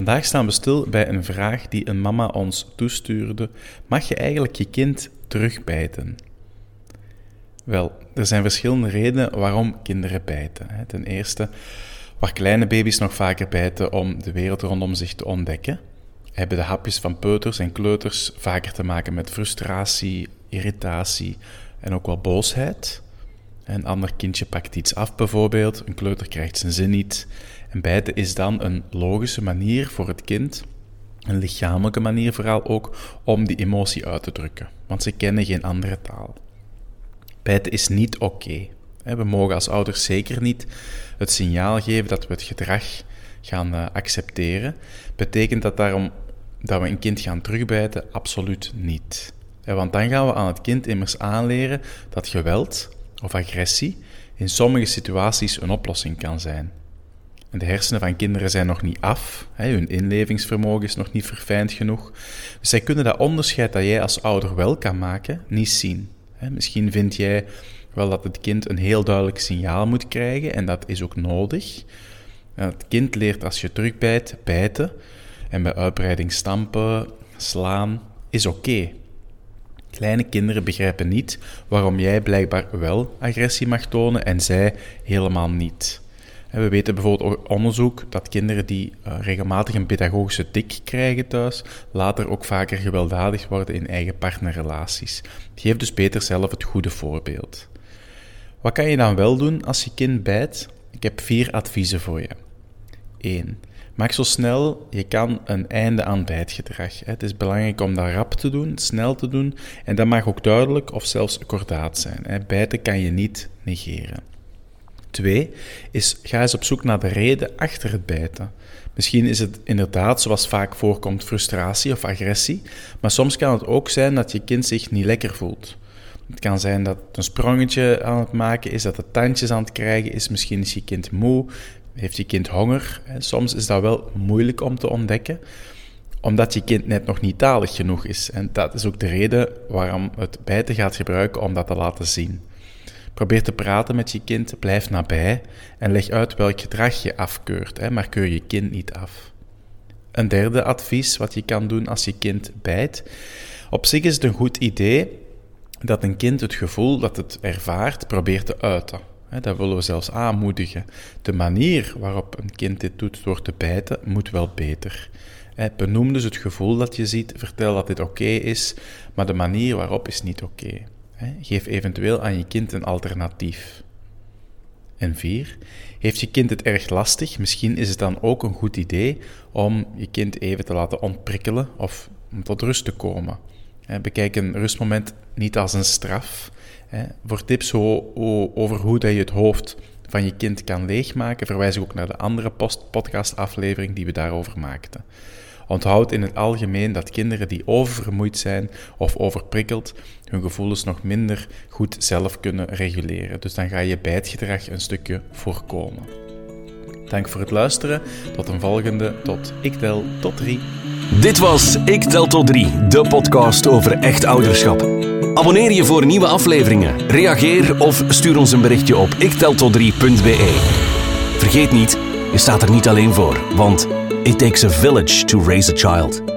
Vandaag staan we stil bij een vraag die een mama ons toestuurde. Mag je eigenlijk je kind terugbijten? Wel, er zijn verschillende redenen waarom kinderen bijten. Ten eerste, waar kleine baby's nog vaker bijten om de wereld rondom zich te ontdekken, hebben de hapjes van peuters en kleuters vaker te maken met frustratie, irritatie en ook wel boosheid. Een ander kindje pakt iets af bijvoorbeeld, een kleuter krijgt zijn zin niet. En bijten is dan een logische manier voor het kind, een lichamelijke manier vooral ook, om die emotie uit te drukken. Want ze kennen geen andere taal. Bijten is niet oké. We mogen als ouders zeker niet het signaal geven dat we het gedrag gaan eh, accepteren. Betekent dat daarom dat we een kind gaan terugbijten? Absoluut niet. Want dan gaan we aan het kind immers aanleren dat geweld of agressie in sommige situaties een oplossing kan zijn. De hersenen van kinderen zijn nog niet af, hun inlevingsvermogen is nog niet verfijnd genoeg. Dus zij kunnen dat onderscheid dat jij als ouder wel kan maken, niet zien. Misschien vind jij wel dat het kind een heel duidelijk signaal moet krijgen en dat is ook nodig. Het kind leert als je terugbijt, bijten en bij uitbreiding stampen, slaan, is oké. Kleine kinderen begrijpen niet waarom jij blijkbaar wel agressie mag tonen en zij helemaal niet. We weten bijvoorbeeld onderzoek dat kinderen die eh, regelmatig een pedagogische tik krijgen thuis, later ook vaker gewelddadig worden in eigen partnerrelaties. Geef dus beter zelf het goede voorbeeld. Wat kan je dan wel doen als je kind bijt? Ik heb vier adviezen voor je. 1. Maak zo snel je kan een einde aan bijtgedrag. Het is belangrijk om dat rap te doen, snel te doen en dat mag ook duidelijk of zelfs kordaat zijn. Bijten kan je niet negeren. Twee is ga eens op zoek naar de reden achter het bijten. Misschien is het inderdaad, zoals vaak voorkomt, frustratie of agressie, maar soms kan het ook zijn dat je kind zich niet lekker voelt. Het kan zijn dat het een sprongetje aan het maken is, dat het tandjes aan het krijgen is, misschien is je kind moe, heeft je kind honger. Soms is dat wel moeilijk om te ontdekken, omdat je kind net nog niet talig genoeg is. En dat is ook de reden waarom het bijten gaat gebruiken om dat te laten zien. Probeer te praten met je kind, blijf nabij en leg uit welk gedrag je afkeurt, maar keur je kind niet af. Een derde advies wat je kan doen als je kind bijt. Op zich is het een goed idee dat een kind het gevoel dat het ervaart probeert te uiten. Dat willen we zelfs aanmoedigen. De manier waarop een kind dit doet door te bijten, moet wel beter. Benoem dus het gevoel dat je ziet, vertel dat dit oké is, maar de manier waarop is niet oké. Geef eventueel aan je kind een alternatief. En vier, heeft je kind het erg lastig? Misschien is het dan ook een goed idee om je kind even te laten ontprikkelen of om tot rust te komen. Bekijk een rustmoment niet als een straf. Voor tips over hoe je het hoofd van je kind kan leegmaken, verwijs ik ook naar de andere podcastaflevering die we daarover maakten. Onthoud in het algemeen dat kinderen die oververmoeid zijn of overprikkeld hun gevoelens nog minder goed zelf kunnen reguleren. Dus dan ga je bijtgedrag een stukje voorkomen. Dank voor het luisteren. Tot een volgende. Tot Ik Tel tot 3. Dit was Ik Tel tot 3, de podcast over echt ouderschap. Abonneer je voor nieuwe afleveringen. Reageer of stuur ons een berichtje op ikteltot3.be. Vergeet niet, je staat er niet alleen voor, want It takes a village to raise a child.